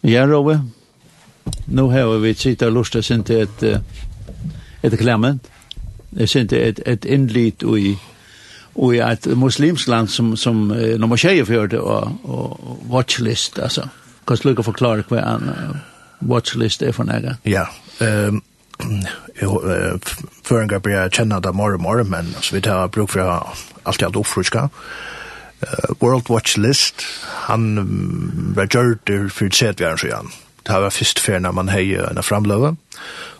Ja, Rove. Nu har vi sitta och lusta sin till ett, ett klämment. Det är sin ett, ett inlit och i och i ett muslimskt land som, som nummer tjejer för det och, och watchlist alltså. Kan sluka forklare vad en watchlist är för några? Ja, um, för en gång börjar jag känna det mer och mer men så vi tar bruk för att jag har uppfruska uh, World Watch List, han um, var gjørt for tredvjæren siden. Det var først ferien når man heier en framløve,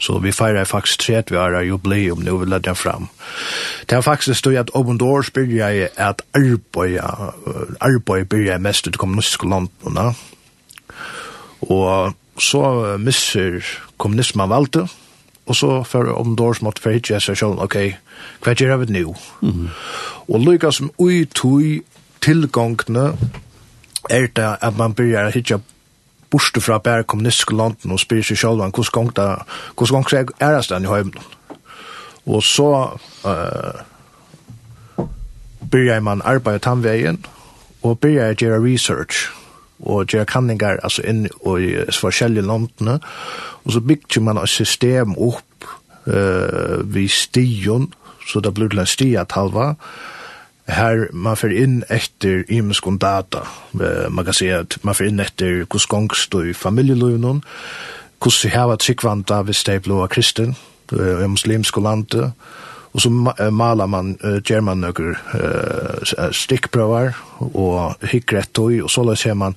så vi feirer faktisk tredvjæren jubileum nå vi ledde den fram. Det var faktisk stod at Open Doors år spør jeg at arbeid bør jeg mest ut i kommunistiske landene, og så misser kommunismen valgte, og så for om dår som måtte for hitje seg selv, ok, hva gjør jeg vet nå? Mm. -hmm. Og lykka som ui tui tilgångene er det at man begynner å hitte borste fra bare kommunistiske landen og spyrer seg selv om hvordan gang det hvordan gang det er det stedet i høyden. Og så uh, begynner man arbeid i tannveien og begynner å gjøre research og gjøre kanningar altså inn i forskjellige landene og så bygger man et system opp uh, vid stion så det blir til en stiatalva og her man fer inn etter imeskon data. Man kan se at man fer inn etter hos gongst og familieløvnen, hos hava tryggvanda hvis de blå kristen, i muslimske landet, og så maler man uh, man noen uh, stikkprøver og hyggrett og, og så ser man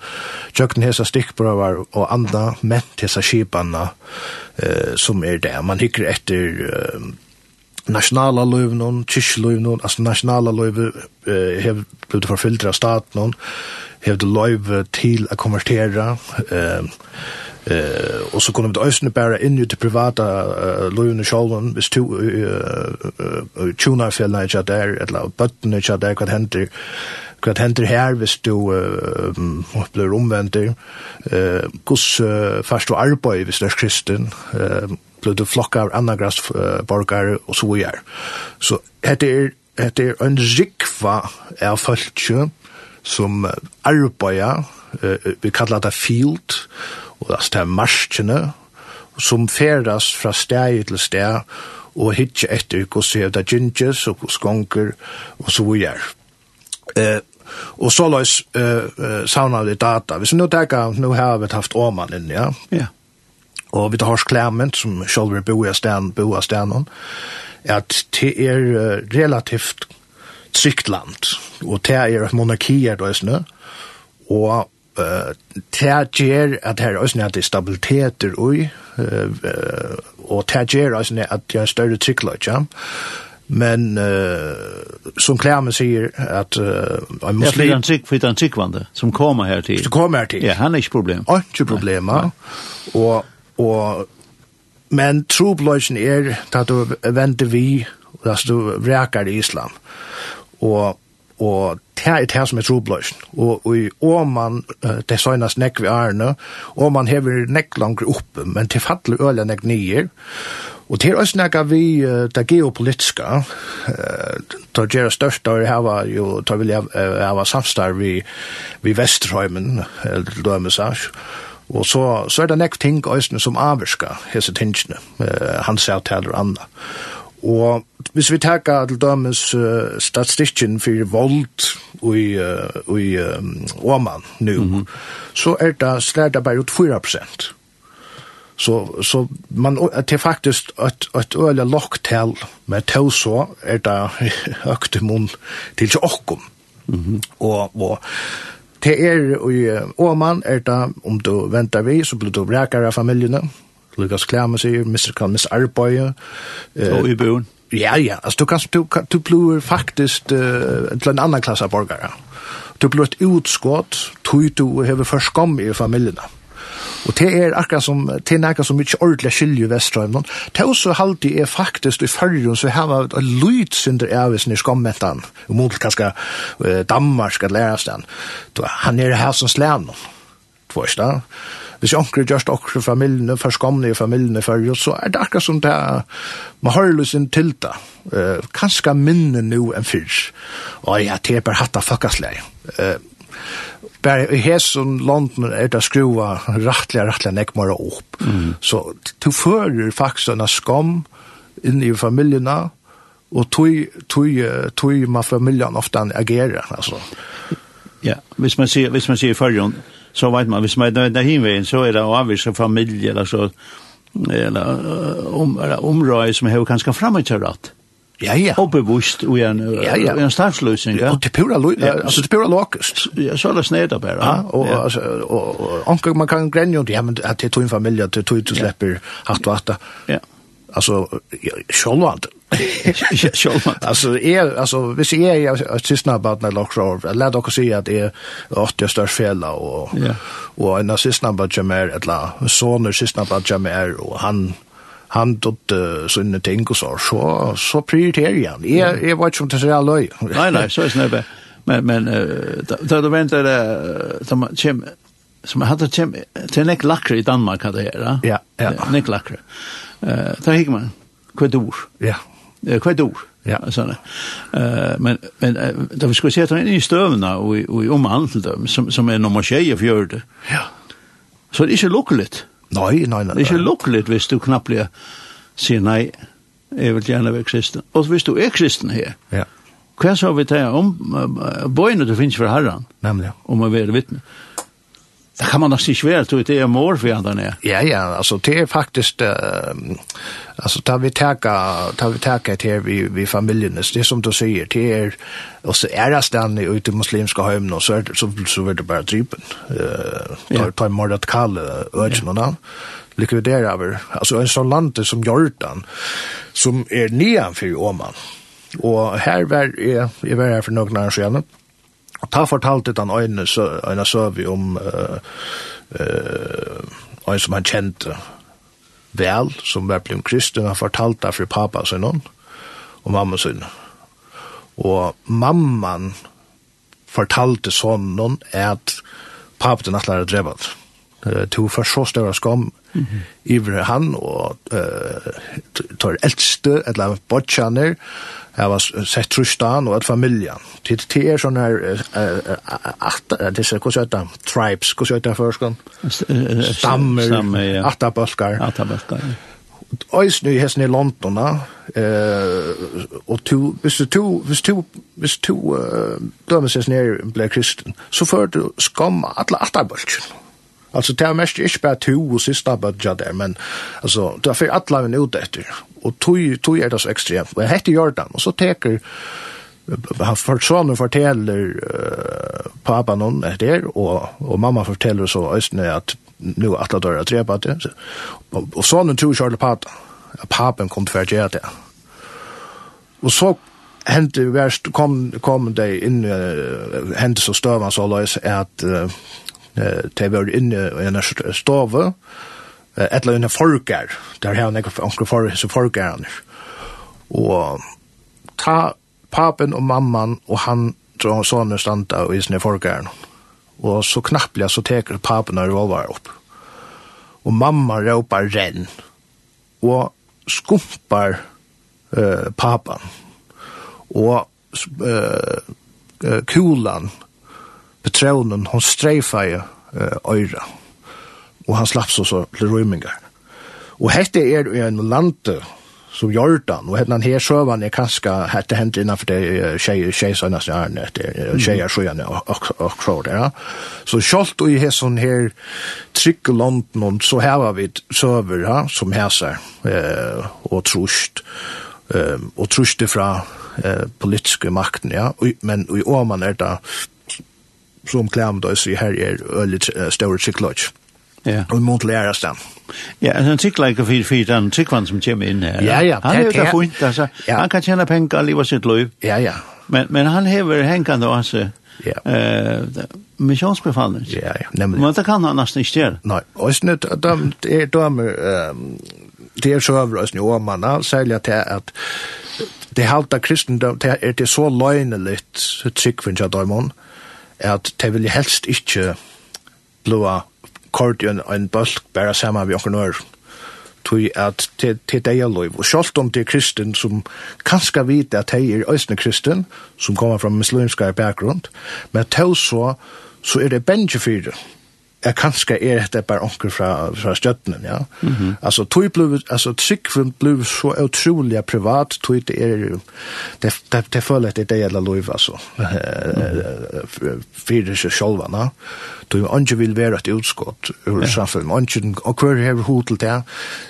tjøkken hese stikkprøver og andre ment hese skipene uh, som er det. Man hygger etter uh, nationala löven någon kyrkliv någon alltså nationala löv eh har blivit förföljda av staten någon har det löv till att konvertera eh eh och så kunde vi ösna bara in i det privata löven och själva. Vis to eh tuna fel när jag där eller när jag där kan händer hva hender her hvis du uh, blir omvendt, uh, hvordan uh, først du arbeid hvis du er kristen, uh, blir du flokka av andre grassborgare borgar og så gjør. Så heter er, dette er en rikva av folk som arbeider, uh, vi kallar det field, og det er marskene, som ferdas fra steg til steg, og hitje etter hos det er det gynges og hos gonger og så gjør. Eh, og så løs eh uh, savna det data. Hvis vi nu tenker, nu har vi haft Åman inn, ja? Ja. Og vi tar Klement, som selv bo i stedet, bo i stedet, at det er uh, relativt trygt land, og det er et monarki er det også, og uh, det gjør at her også er det stabiliteter i, uh, og det er også at det er en større trygglag, ja? Men uh, som Klemmen sier at uh, en muslim... Ja, for det er en tryggvande som kommer her til. Som kommer her til. Ja, han er ikke problem. Han er ikke problem, ja. Og, og, men trobløsjen er at du venter vi, altså du vreker i islam. Og og det er det som er trobløs. Og, og om man, det søgnes nekk vi er nå, og man hever nekk langer oppe, men til fattelig øyne nekk nye. Og til oss snakke vi uh, det geopolitiske, uh, det gjør det største, det var jo, det vil jeg ha samstarv vi, vi Vesterheimen, eller Dømesasj, Og så, så er det nekk ting også som avvirka hese tingene, uh, han sier til eller annet. Og hvis vi tager til dømes uh, statistikken for vold i, uh, i um, Åman nu, mm -hmm. så er det slært bare ut 4 prosent. Så, så man, det er faktisk et, et øyelig lokktal med tog så er det økt munn til ikke okkom. Mm -hmm. Og, og det er i Åman er det, om du venter vi, så blir du brekere av familjene, Lukas Klemmer sier, Mr. kan missa arbeid. Og i bøen. Ja, ja. Altså, du, kan, du, du blir faktisk uh, til en annan klasse av borgere. Du blir et utskott, du du hever forskam i familien. Og det er akkurat som, det er nekka som ikke ordentlig skiljer Vestrøymnon. Det er også halvdig er faktisk i fyrrjun så har vi et lydsynder avisen i skommetan, og mot kanskje uh, Danmark skal lære sted. Han er her som slæn, tvårsta hvis jeg onker gjørst okre familjene, forskomne i familjene før, så er det akkurat som det er, man har lyst sin til det. Uh, kanskje minne nu enn fyrs. Og jeg teper hatt av fakkasleg. Uh, Bare i hesson London er det skruva rattliga, rattliga nekmara opp. Mm. Så du fører faktisk en skam inn i familjene, og tog, tog, tog man familjen ofta agera alltså. Ja, hvis man ser hvis man ser förrjon så vet man, hvis man er nøyden hinveien, så er det avvisa familie, eller så, eller, om, område som har kanskje framutgjøret. Ja, ja. Og bevust og en, ja, ja. en startsløsning. Ja. Og til pura, ja. altså til pura lokest. Ja, så er det sneda bare. Ja, og, ja. Altså, og, og, og, man kan grenje om det, ja, men til tog en familie, til tog du slipper hatt og hatt. Ja. Alltså Sjölvad. Sjölvad. Alltså är alltså vi ser jag att så snabbt när lock show. Låt oss se att det är 80 stör största fälla och och en assist number Jamer att la så när assist number Jamer och han han dott uh, sånne ting og så, så, så prioriterer han. Jeg, jeg var ikke som til seg alle nej Nei, nei, så er det. Men, men uh, da du venter det, som kjem, som hadde kjem, til Nick Lackre i Danmark hadde jeg. Ja, ja. Nick Lackre. Eh, tar hick man. Kvad ord. Ja. Eh, kvad ord. Ja. Alltså. Eh, men men då vi skulle se att han är i stövna och och i omhandel till som som är nummer 6 för det. Ja. Så det är inte lukkeligt. Nej, nej, nej. Det är inte lukkeligt hvis du knappt blir se nej. Jag vill gärna vara kristen. Och hvis du är kristen här. Ja. Hva så vi tar om uh, bøyene du finnes for herren? Nemlig. Om å være vittne. Det kan man nok inte være, tror det är mor för andra ner. Ja, ja, alltså det är faktiskt uh, alltså da vi täcka da vi täcka till vi vi familiene, det er som du säger det er, og så är det stanna ute i muslimska hem och så det, så så er det bara drypen. Eh uh, tar tar mor att kalle, urgen och då likvidera över alltså en sånn land som Jordan som är nedanför Åman, Och her var jeg, jeg var her för några år Og ta fortalte han øyne, så, øyne så vi om uh, uh, øyne som han kjente vel, som var blitt kristen, han fortalte for pappa sin og mamma sin. Og mamman fortalte sånn at pappa den atler er drevet uh, to for så større skam mm -hmm. iver han og uh, tar eldste eller bortkjenner jeg var sett trustan og et familjan til det er sånne her at disse, hva sier det tribes, hva er det først? stammer, atabalkar atabalkar Eisen i hesten i London, eh, og to, hvis du, hvis du, hvis du uh, dømes hesten i blir kristen, så fører du skam alle atarbølgen. Alltså det är mest inte bara två och sista budget där, men alltså det är för alla vi nu efter. Och tog, tog är det så extremt. Jag heter Jordan och så teker han personen fortäller uh, pappa någon efter och, och mamma fortäller så östnö att nu alla dörrar att trepa det. Och, och sonen tror Charlie Pata. Patton. Papen kom för att göra det. Och så hände värst kom kom det in uh, hände så stövan så lös att uh, de var inne i en stove, et eller annet folker, der har han onkel anker for hese folker Og ta papen og mamman og han, så han standa i isne folker. Og så knappelig så teker papen og rovar opp. Og mamma råpar renn. Og skumpar uh, papan. Og uh, kulan betronen, hon streifade uh, øyra. Og han slapp så så til rymmingar. Og hette er i en lande som Jordan, og hennan her søvan er kanska hette hent innanfor det tjeisene som er nødt, tjeier og så ja. Så kjolt og i hesson her trygg London, så heva vi søver ja, som hesar eh, og trusht, eh, og trusht fra eh, politiske makten, ja, men i åman er det som klam då så här är öligt stora cyklodge. Ja. Och mot lära den. Ja, alltså en cyklare kan fyra fyra den cyklan som kommer in här. Ja, ja. Han är ju fint alltså. Han kan tjäna pengar i vad sitt liv. Ja, ja. Men men han häver hängande alltså. Ja. Eh missionsbefallning. Ja, ja. Nämligen. Men det kan han nästan inte göra. Nej, och snut de är de ehm det är så överröst nu om man har sälja till att det halta kristendom det är det så löjneligt så tycker vi inte att at de vil helst ikke blåa kort i en, en bølg bare sammen med noen år tog at til, til deg og lov. Og selv om det er kristen som kanskje vet at de er østene kristen, som kommer fra muslimske bakgrunn, men til så, så er det benge er kanskje er dette bare onker fra, fra støttene, ja. Mm -hmm. Altså, tog ble, altså, tryggven ble så utrolig privat, tog det er, det, det, det føler at det er det gjelder lov, altså, mm -hmm. fyrir seg sjolva, na. Tog ikke vil være et utskott ur ja. samfunn, og hver er hod til det,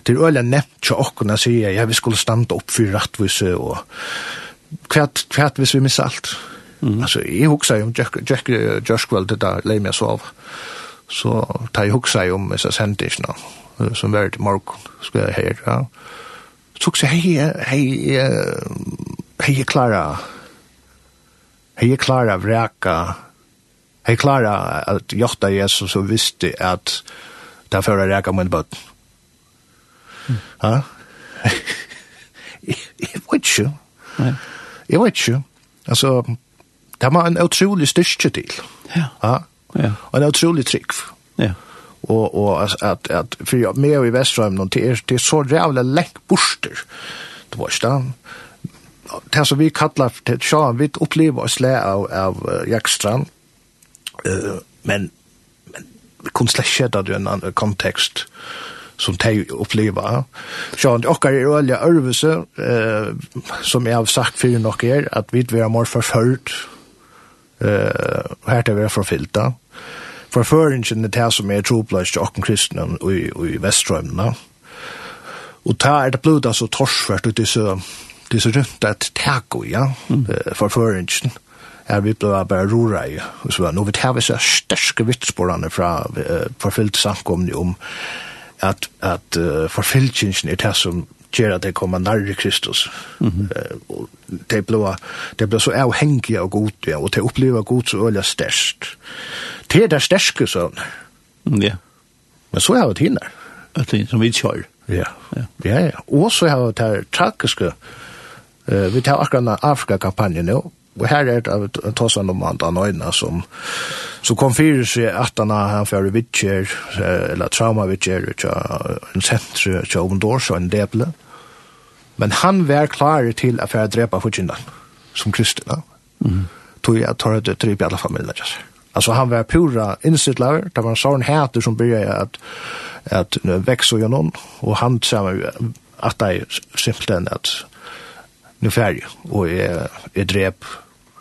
det er øyla nevnt til åkken, sier ja, vi skulle stande opp for rettvise, og kvært, kvært hvis vi misser alt. Mm -hmm. Altså, jeg husker om Jack, Jack, Jack, Jack, Jack, Jack, Jack, Jack, Jack, Jack, Jack, Jack, Jack, så tar jeg huksa om disse sendisene som var til morgen, skulle jeg her, ja. Så hukse, hei, hei, hei hei, klara, hei klara vreka, hei klara at jota Jesus og visste at det er for å reka min bøtt. Ja? Jeg vet ikke. Jeg vet ikke. Altså, det var en utrolig styrke til. Ja. Ja Ja. Og en utrolig trick. Ja. Och og att at, för jag med i Väströmmen, det är, det är så jävla läck borster. Det var inte det så vi kallar det sjön vi upplever oss lä av av Jackstrand eh men men vi kunde släcka det i en annan kontext som de upplever. Så det också är olja örvelse eh som jag har sagt för nog er att vi är mer förföljd eh här det vi är förfyllda forføringen er det som er troplass til åkken kristne i, i Vestrømna. Og ta er det blod altså torsført ut i så, det er så rundt et tako, ja, mm. forføringen. Er vi ble bare rora i, og så nå vi tar vi så størske vitsporene fra uh, forfylt samkomne om at, at uh, forfylltjensen er det som gjør at de kommer nærre Kristus. Mm -hmm. uh, det ble, det ble så avhengig av god, ja, og det opplever god så øyelig størst. Det er det største, sånn. Mm, ja. Men så har vi til der. At som vi kjør. Ja. ja, ja, ja. Og så har vi det tragiske, uh, vi tar akkurat Afrika-kampanjen nå, Og her er det ta seg om andre nøyna som, som kom fyrir seg at han har fyrir vittjer, eller trauma vittjer, en sentre, ikke om en deble. Men han var klar til at fære drepa hudgjindan, som kristina. Mm. Tog jeg tar det til i alle familier. Altså han var pura innsittlar, det var en sånn hæter som byrja at, at vekse gjennom, og han sa at jeg simpelthen at nu færg, og jeg, jeg drep.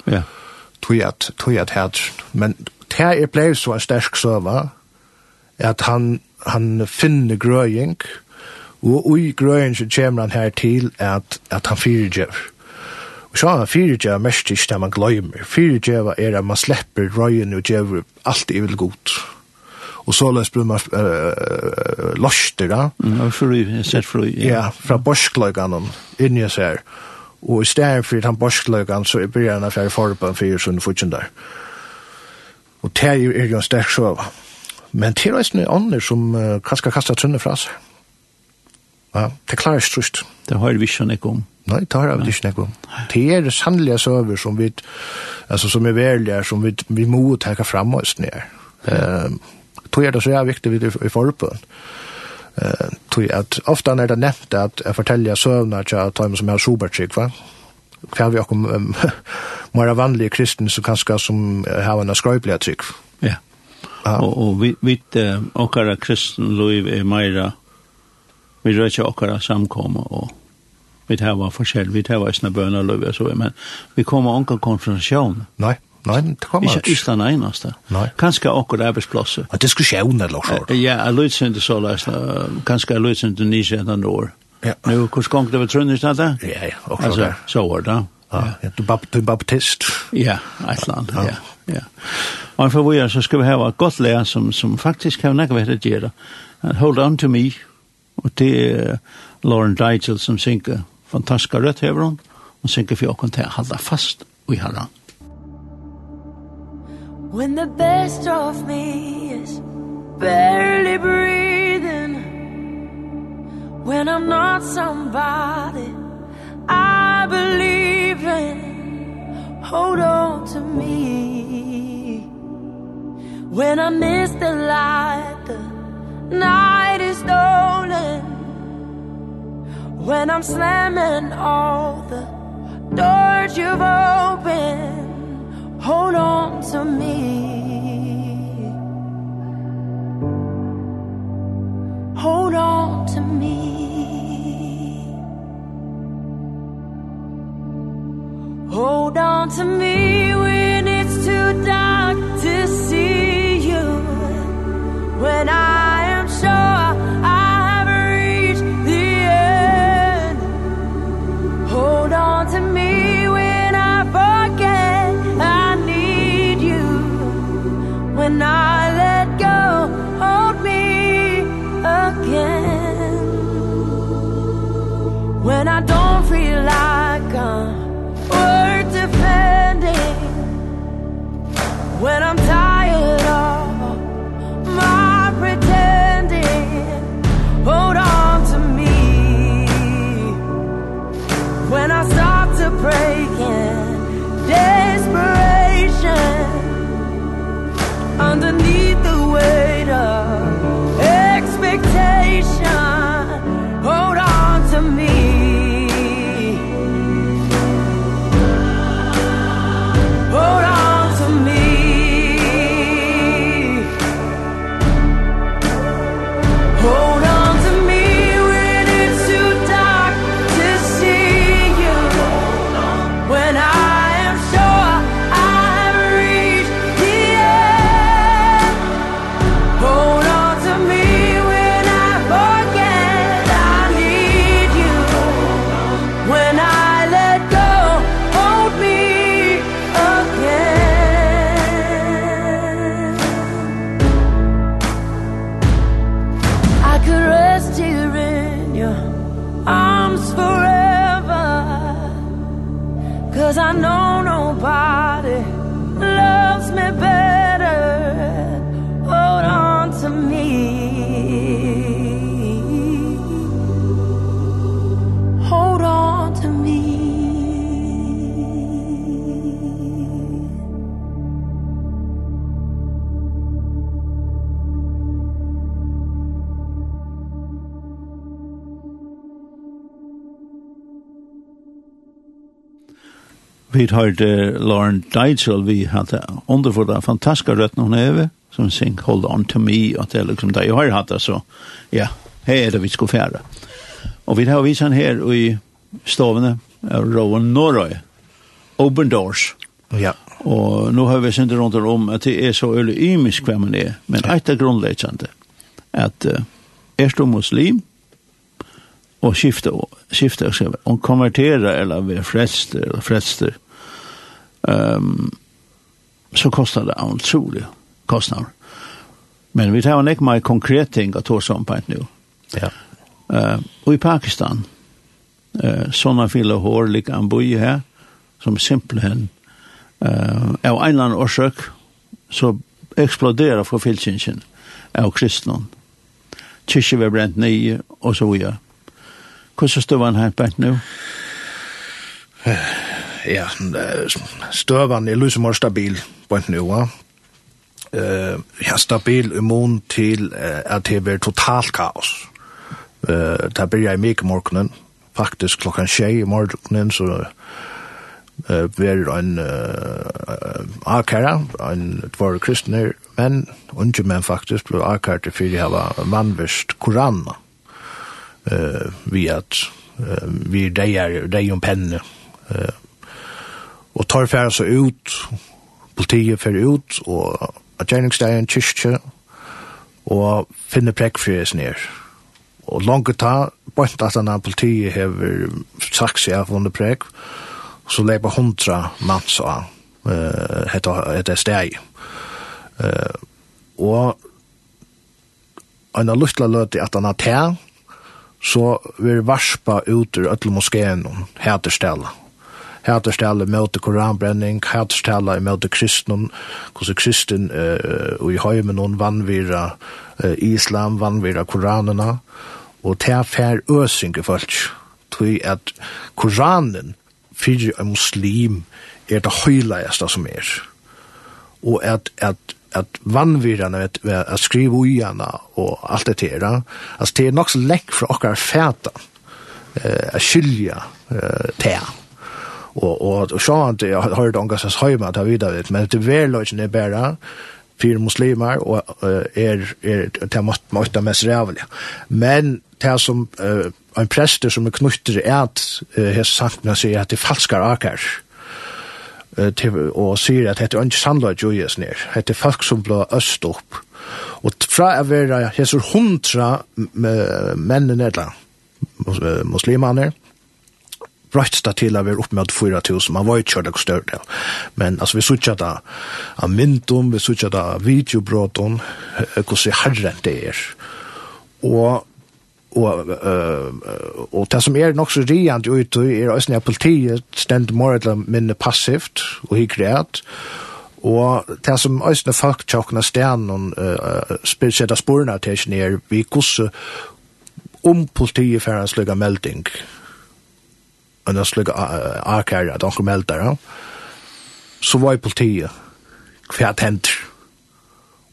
Ja. Tog jeg at, tog at hæter. Men det er blei så en sterk søva, at han, han finner grøying, og Og i grøyen så kommer han her til at, at han fyrirgjøver. Og så han fyrirgjøver mest ikke det man gløymer. Fyrirgjøver er at man slipper røyen og gjøver alt i vil godt. Og så løs blir man uh, løster da. Mm, Ja, fru, sett fru. Ja, ja fra borskløygene inn i oss her. Og i stedet for han borskløygene så blir han affære forben for sånne fortjen der. Og det er jo en sterk sjøv. Men det er en ånder som uh, kanskje kastet trunne fra seg. Ja, det klarer ikke trøst. Det har vi ikke noe om. Nei, det har vi ikke noe om. Det er sannlige søver som vi, altså som er velger, som vi, vi må tenke frem oss ned. Ja. Uh, tror jeg det så er viktig vidt i forbund. Uh, tror jeg at ofte er det nevnt at jeg forteller søvnene til at de som er sobertrykk, va? Hva vi akkom um, mer vanlige kristne som kanskje som har en skrøypelig trykk. Ja, Ja. og, og vi, vi uh, akkurat kristne liv er meira vi røkja okkara samkomma og vi hava forskjell, vi hava eisne bøna løy og så, men vi kommer anka konfrontasjon. Nei, nei, det kommer ikke. Ikke Island einaste. Nei. Kanskje akkur arbeidsplasser. Ja, diskusjon eller så. Ja, jeg løy sin til så løsne, kanskje jeg løy sin til nisje enn år. Ja. Nå, hvordan gong det var trunnig Ja, ja, akkurat. Altså, så var det. Ja, ja. Du, bab, du baptist. Ja, Island, ja. ja. ja. Og for vi så skal vi hava et godt lær som, som faktisk kan nekket vært å gjøre. Hold on to me, Og det er Lauren Rigel som synker fantastiska hever hun, og synker for åkken til å holde fast i herren. When the best of me is barely breathing When I'm not somebody I believe in Hold on to me When I miss the light, the night is stolen. When I'm slamming all the doors you've opened Hold on to me. Hold on to me. Hold on to me when it's too dark to see you. When I I let go hold me again. When I don't feel like I'm worth defending. When I'm tired of my pretending. Hold on to me. When I stop to pray. hit hørte Lauren Deitzel, vi hadde underfor det fantastiske røttene hun hever, som sing Hold On To Me, og det er liksom det jeg har hatt, så ja, her er det vi skal fære. Og vi har vist han her i stovene, Rowan Norøy, Open Doors. Ja. Og nå har vi sendt rundt om at det er så øyelig ymisk hvem man er, men et er grunnleggende, at uh, er du muslim, og skifte, skifte, og konvertera, eller være frelster, eller frelster, um, så kostar det otroligt kostnader. Men vi tar en ekma konkret ting att ta som på nu. Ja. Uh, och i Pakistan uh, såna fyller hår lika en boi här som simpelthen uh, av en eller orsak så exploderar för filsinsen av kristnen. Kyrkje var brent nye och så vidare. Hvordan står han her på nu? ja, støvan er lyse mer stabil på en nivå. Uh, ja, stabil immun til uh, at det blir totalt kaos. Uh, det blir jeg mye morgenen, faktisk klokkan tjej i morgenen, så uh, blir en uh, akara, en tvare kristne, men unge menn faktisk blir akara til fyrir hava mannvist koran uh, vi at uh, vi deier, deier om penne, uh, Og tar færre så ut, politiet færre ut, og at gjerningsdagen kyrkje, og finner prekkfries ned. Og langt ta, bort at denne politiet hever sagt seg av under prekk, så leper hundra manns av uh, etter steg. Uh, og en av luftla løte at han har te, så vil varspa ut ur ötl moskeen og heter hæterstelle møte koranbrenning, hæterstelle møte kristnen, hvordan kristen uh, og i høymen noen vannvira uh, islam, vannvira koranene, og til er fær øsing i folk, tog at koranen fyrir en muslim er det høyleieste som er. Og at, at at vannvirrene vet at skrive uiana og alt det der. Altså det er nok så lekk fra okkar fæta eh, a skilja eh, tæa og og og så han det har hørt ongar sess høyma ta vidare men det vel lojin er bæra fyrir muslimar og er er ta mått måtta mest rævlig men det som uh, en prester som er knutter er at hesa sakna seg at det falskar akar uh, og sier at dette er ikke sannløy joies ned. Dette er folk som blir øst opp. Og fra å være hesur hundra mennene, eller muslimene, brøtt det til å være opp med 4000, man var ikke kjørt det større. Men altså, vi suttet det av myndom, vi suttet det av videobråten, hvordan herren det er. Og og uh, og det som er nok så riant ut er også når politiet stend more eller mindre passivt og hygg rett og det som også når folk tjokkene stenen og uh, spiller sporene til ikke ned vi gosser om politiet for en slik melding en slik akar at onker melder, så var jeg politiet hva henter,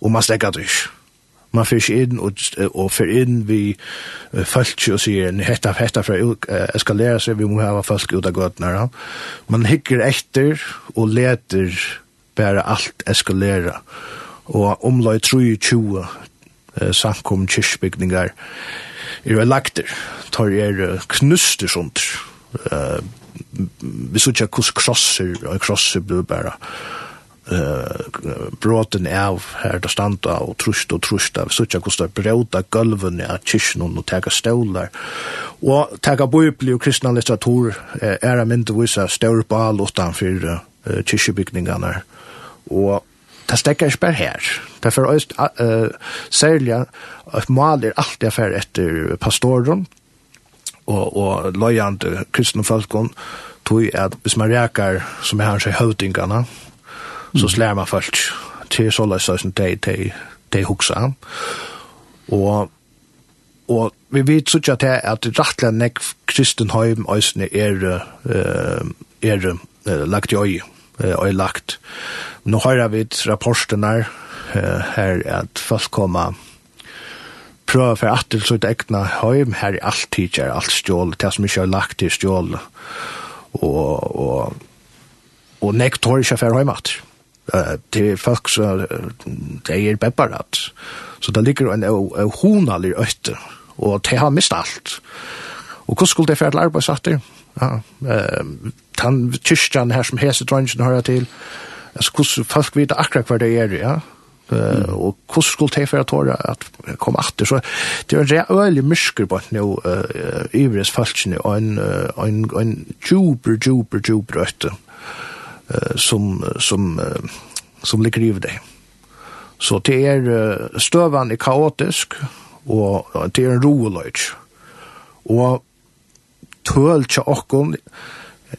og man stekker det ikke. Man fyrir ikke inn og, og fyrir inn vi folk og sier hetta, hetta for å eskalere seg, vi må hava folk ut av gøtene. Man hikker etter og leter bare alt eskalere. Og omlai 23 eh, samkom kyrkbygningar er lagter, tar er knuster sånt uh, vi så ikke hvordan krosser, og krosser blir bare uh, bråten av her til standa og trust og trust av, så ikke hvordan det bråta gulvene av kyrkjen og tega stålar. Og tega bøybli og kristna litteratur uh, er mindre vise større bal utanfor uh, kyrkjebygningene. Og det stekker ikke bare her. Det er uh, særlig at maler alltid er etter pastoren, og, og løyande kristne folkene, tog at hvis man reker, som er hans høvdingarna så slær man folk til så løs som de, de, de huksa. Og, og vi vet så ikke at det at rettelig nek kristen høym øsne er, er, er lagt i øy, øy lagt. Nå har vi rapporten her, her at folk kommer prøve for at til sitt egna heim, her er alt tidser, alt stjål, det som ikke er lagt til stjål, og, og, og nek tår ikke for heim at. Det er folk som, det er bebbarat, så det ligger en honalig øyte, og det har mist alt. Og hvordan skulle det fære til arbeidsatter? Ja, den kyrkjan her som hese dronjen hører til, altså hvordan folk vet akkurat hva det er, ja, Mm. og hvordan skulle det for tåre at komme atter, så det er en reøylig mysker på nå uh, ivres falskene og en, uh, en, en djuper, djuper, djuper øtte uh, som, som, uh, som ligger i det. Så det er uh, støvan er kaotisk og det er en roeløyt og tøl til åkken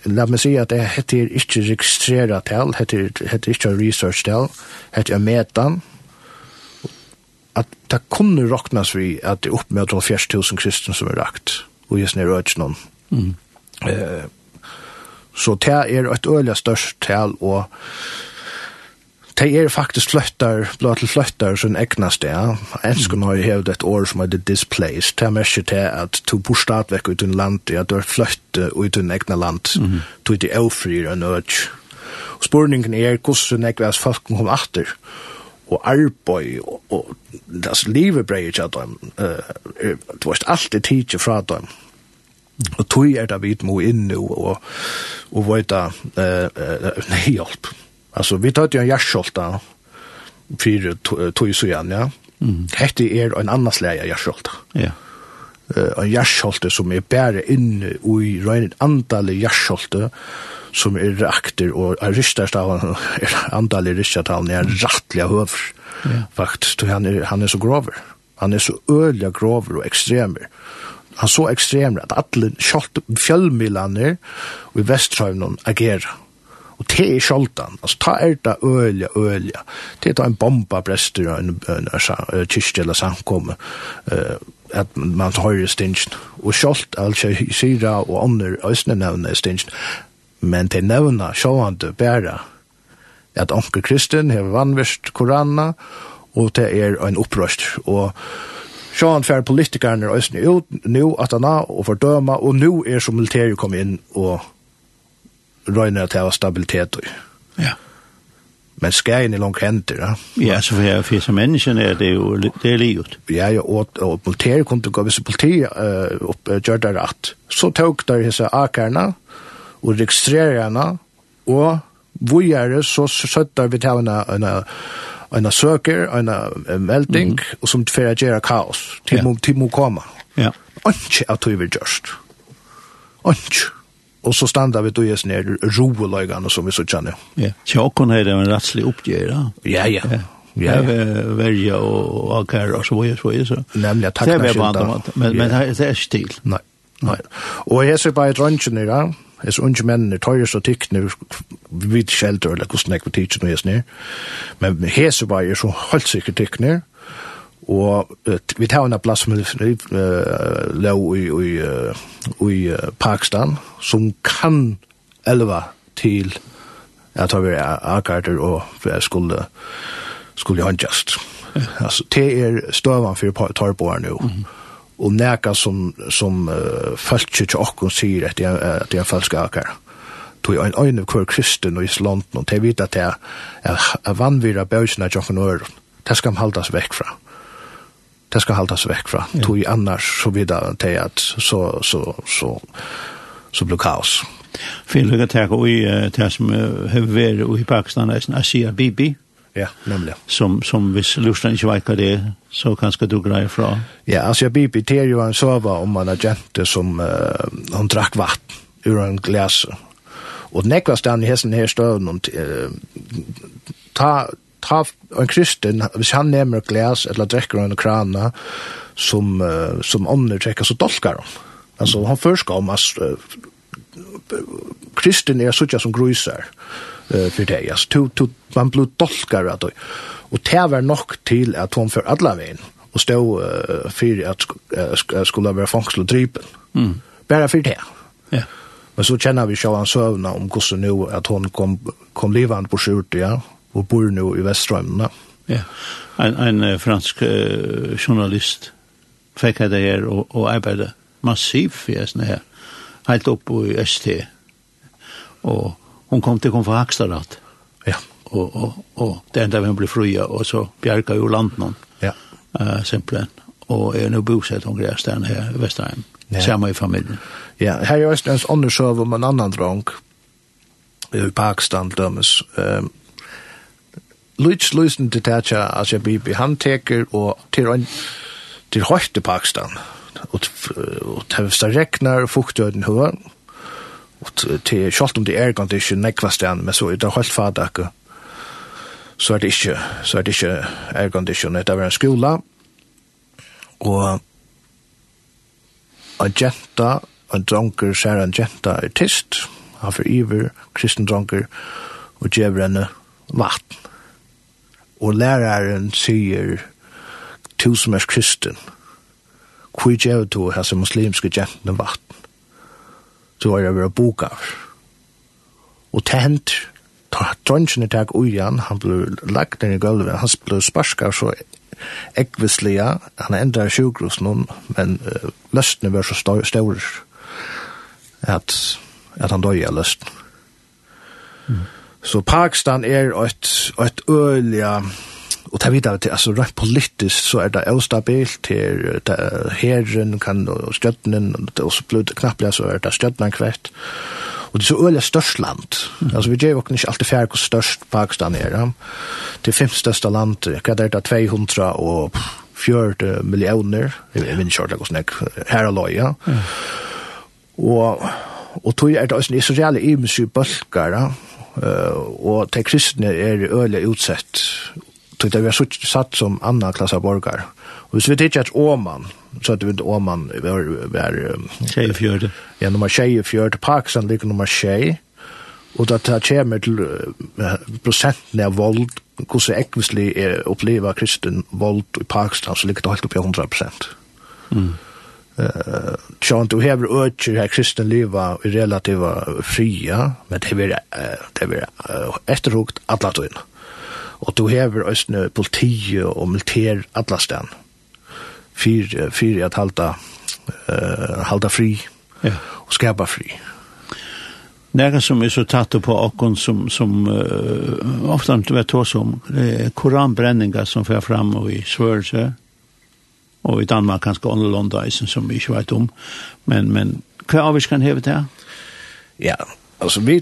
La meg si at det heter ikke registreret tal, heter, heter ikke research tal, heter metan. At det kunne råknas vi at det er opp med 40.000 kristne som er rakt, og just nere øyne noen. Mm. Eh, så det er et øyelig størst tal, og Det er faktisk fløttar, blå til fløttar som egnas det. Ensken har hevet et år som heter displaced. Det er mest til at du bor stadigvæk ut en land, ja, du er fløtt ut en egna land, mm. du er avfrir en ødj. Spurningen er hvordan egnas folk kom atter og arbeid og, og das livet breier ikke at dem uh, det alt alltid tidsi fra dem og tog er det vi må inn nå, og, og, vet da, uh, uh, nei hjelp Alltså vi tar ju en jarskolta för tog så igen, ja. Mm. Hette er en annan släja jarskolta. Ja. Eh en jarskolta som är bära in i rent antal jarskolta som är rakter och är rystastavan är antal rystastavan när rättliga höv. Ja. Fakt han är han är så grover. Han är så öliga grover och extremer han så ekstrem at alle kjølt fjellmilene i Vestrøyvnen agerer. Og det er sjoldan. Altså, ta er det ølja, ølja. Det er da en bomba brester og en, en, en, kyrkje eller samkomme. Uh, at man høyre stinsen. Og sjolt, altså, syra og ånder, østene nevne stinsen. Men det nevna sjående bæra at onker kristen har vannvist korana, og det er en opprøst. Og Sean fer politikerne østene ut, nu at han har og fordøma, og nu er som militæret kom inn og røyner til å ha stabilitet. Ja. Men skæren er langt henter, ja. Ja, så for jeg for som mennesken er det jo det er livet. Ja, ja, og, og politiet kunne gå, hvis politiet uh, opp, uh, gjør det rett, så tok der disse akerne og registrererne, og hvor gjør det, så søtter vi til henne en, en søker, en melding, mm. og som får gjøre kaos til ja. må komme. Ja. Ikke at vi vil gjørst. Ikke. Og så standa vi då jes ner roelagene som vi så kjenner. Ja, tjokken er det en rettslig oppgjør, Ja, ja. ja. Ja, verja og akkar og så var så var så. Nemlig at takna skylda. Men, men det er ikke til. Nei, nei. Og jeg ser bare drøntjene da, jeg ser unge mennene, tøyres og tykkene, vi vet ikke helt eller hvordan jeg vil tidsene og jeg Men jeg ser bare så holdt sikkert tykkene, og vi tar en plass som uh, lov i i, i uh, Pakistan, som kan elva til at vi er akarter og vi skulle skulle håndjast. Altså, det er støvan for torboer nå. Og neka som, som uh, følger ikke okken sier at det er er falske akar. Tog ein øyne hver kristen og islanten, og det vet at det er vanvira bøysina tjokken okken øren. Det skal man haldas vekk fra. Mm det ska hållas vekk från. Ja. Tog annars så vidare till att så så så så blir kaos. Fyrir lukka teka ui det som har i Pakistan är Asia Bibi. Ja, nämligen. Som som hvis lustan ikke vet vad det så kanskje du grejer fra Ja, alltså jag bibi det jo en sova om man har gente som uh, hon drack vatten ur en glas. Och nekvastan i hessen her støvn og uh, ta ta en kristen, hvis han nemmer glas eller drekker en krana som, uh, som ånder trekker, så dolkar han. Altså, han først om at uh, kristen er suttja som grusar uh, for det. Altså, to, to, man blir dolkar at det. Og det var nok til at hon for alle veien og stå uh, for at uh, skulle være fangsel og drypen. Mm. Bare for det. Ja. Men så kjenner vi sjåan søvna om hvordan nu at hon kom, kom livand på skjorte, ja og bor nå i Veststrømene. Ja, en, en fransk uh, journalist fikk det her og, og arbeidde massivt for sånne her, helt opp i ST. Og hun kom til å komme fra Hakstadrat. Ja. Og, og, og det enda vi ble fria, og så bjerga jo landen. Ja. Uh, simpelthen. Og er nå bosett om greier her i Vestheim. Ja. Samme i familien. Ja, her er jo en åndersøv om en annan drang i Pakistan, dømes. Um, Lutz Lusen til tætja Asia Bibi, han teker og til en til høyte Pakistan. Og til det regnar fuktøyden høy, og til kjolt om det er condition nekva stan, men så er det høyt fadak, så er det ikke, så er det ikke air condition, det er en skola, og en jenta, en dronker, ser en jenta artist, han for iver, kristen dronker, og djevrenne vatten og læreren sier «Tu som er kristen, hvor gjør du hese muslimske jentene vatten?» Så er det bare bokav. Og tent hender, drønnsene takk ujan, han ble lagt ned i gulvet, han ble sparska så ekvislega, han endrar sjukhus noen, men uh, løstene var så stor at, at han døy av løstene. Mm. Så Pakistan er et, et øyelig, og det videre til, altså rett politisk så er det ustabilt, her, det herren kan, og stjøttenen, og det er også blod knappelig, så er det stjøttenen kvett. Og det er så øyelig størst land. Mm. Altså, vi gjør jo ikke alltid fjerde hvor størst Pakistan er. Ja? Det er fem største land, hva er det, 200 og 40 millioner, jeg vet ikke hvordan det er, her og løy, ja. Mm. Og, og tog er det også en israeli imensju bølgar, ja og de kristne er øyelig utsett. tog Det vi har satt som annan klasse borgar. Og hvis vi tykker at Åman, så hadde vi ikke Åman, vi var... var Tjejefjörd. Ja, nummer tjejefjörd. Pakistan ligger nummer tjej. Og da det kommer til prosenten av vold, hvordan ekvislig er oppleva kristen vold i Pakistan, så ligger det helt oppi 100 prosent. Mm. Eh, John du har öcher her kristen leva i relativa fria, men det blir det blir efterhukt alla tiden. Och du har ösnö politi och militär alla stan. Fyr fyr att halta eh halta fri. Ja. Och skapa fri. Några som är så tatt på åkon som, som uh, ofta inte vet hva som, det är som får fram och i svörelse og i Danmark kanskje annerledes eisen som vi ikke vet om. Men, men hva avvis kan heve det? Ja, altså vi,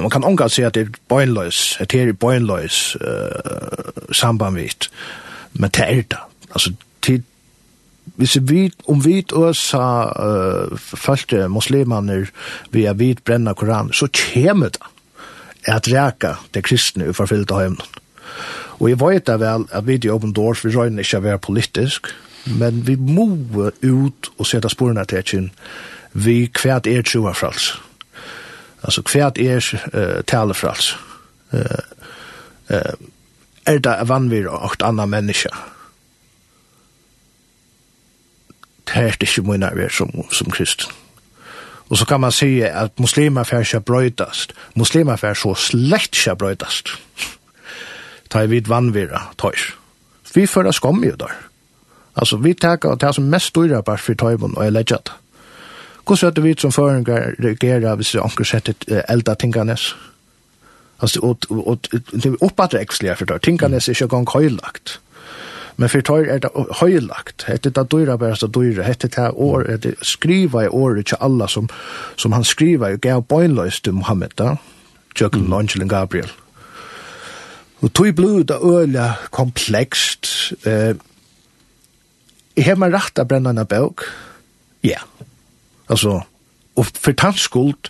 man kan omgå si at det er bøgnløs, at det er bøgnløs uh, samband vidt, men det er det. Altså, til, hvis vi, om vi også uh, følte muslimaner vi er vidt brenner koran, så kommer det at reka det kristne i forfyllte høymen. Og jeg vet da vel at vi i Open Doors, vi røyner ikke å være politisk, men vi må ut og sette sporene til etjen vi kvært er tjoa frals. Altså kvært er uh, tale frals. Uh, uh, er det vanvir og et annet menneske? Det er ikke mye nærvær som, som kristen. Og så kan man si at muslimer fær ikke brøydast. Muslimer fær så slett ikke brøydast ta i vid vannvira tøys. Vi fører skom jo der. Altså, vi takker det som mest dyrer bare for tøyvun og er legget. Hvordan er det vi som føringer reagerer hvis vi anker setter elda tinganes? Alltså og, og, det er uppåt växlar for tøy. Tinganes er ikke gång høylagt. Men för tår är det höjlagt. Det där dyra bara så dyra hette det år det skriva i året till alla som som han skriva i gav boinlöst till Mohammed då. mm. Longelin Gabriel. Og tog blod da øyla komplekst. Eh, jeg har meg rett av brennende bøk. Ja. Altså, og for tannskuld,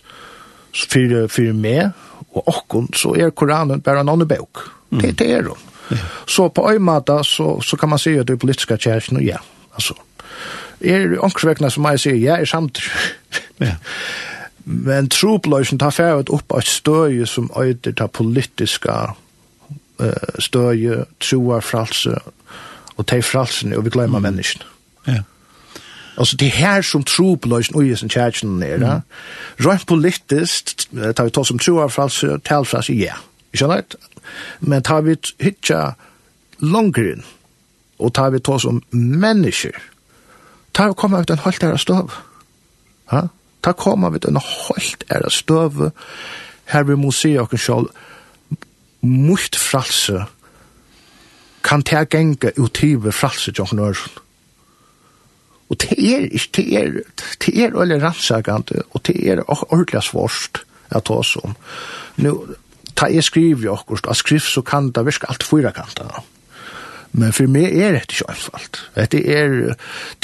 for, for meg og okken, så er Koranen bare en annen bøk. Mm. Det, det er hun. Yeah. Så på øymata så, så kan man si at det er politiska kjæresten, og ja, altså. Er omkringsvekkene som jeg sier, ja, er samt. ja. Men trobløysen tar ferdig opp av støye som øyder til politiska kjæresten uh, støye, troa, fralse, og te fralsene, og vi glemmer mm. menneskene. Ja. Altså, det her som tro på løsen og jesen kjærkjen nere, mm. rent politisk, tar vi ta som troa, fralse, talfralse, ja. Ikke sant? Men tar vi hitja langer inn, og tar vi ta som mennesker, tar vi komme ut en halvt æra støv. Ha? Tar komme ut en halvt æra støv, her vi må se okken selv, mot fralse kan ta genge ut tyve fralse John Nørsen. Og det er ikke, det er, det er veldig rannsakende, og det er ordentlig svårst at ta oss om. Nå, ta jeg skriver jo akkurat, av skrift så kan det virke alt fyra kanta Men for meg er det ikke anfallt. Det er,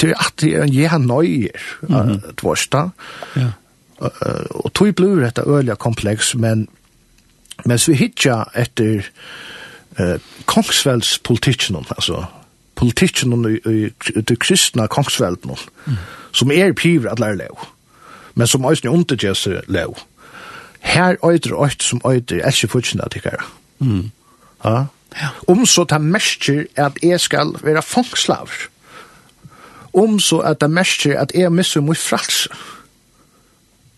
det er at det er en jeg nøyer, mm -hmm. tvårsta. Ja. Uh, og tog blir dette øyelig kompleks, men Mens vi hitja etter eh, kongsveldspolitikken, altså politikken i, i, i det kristna kongsvelden, mm. som er piver at lære lev, men som eisen undergjøse lev, Her øyder øyder som øyder er ikke fortsatt at ikke Mm. Ja? Om så det mestjer at jeg skal være fangslaver, Om så at det mestjer at jeg misser mot frals.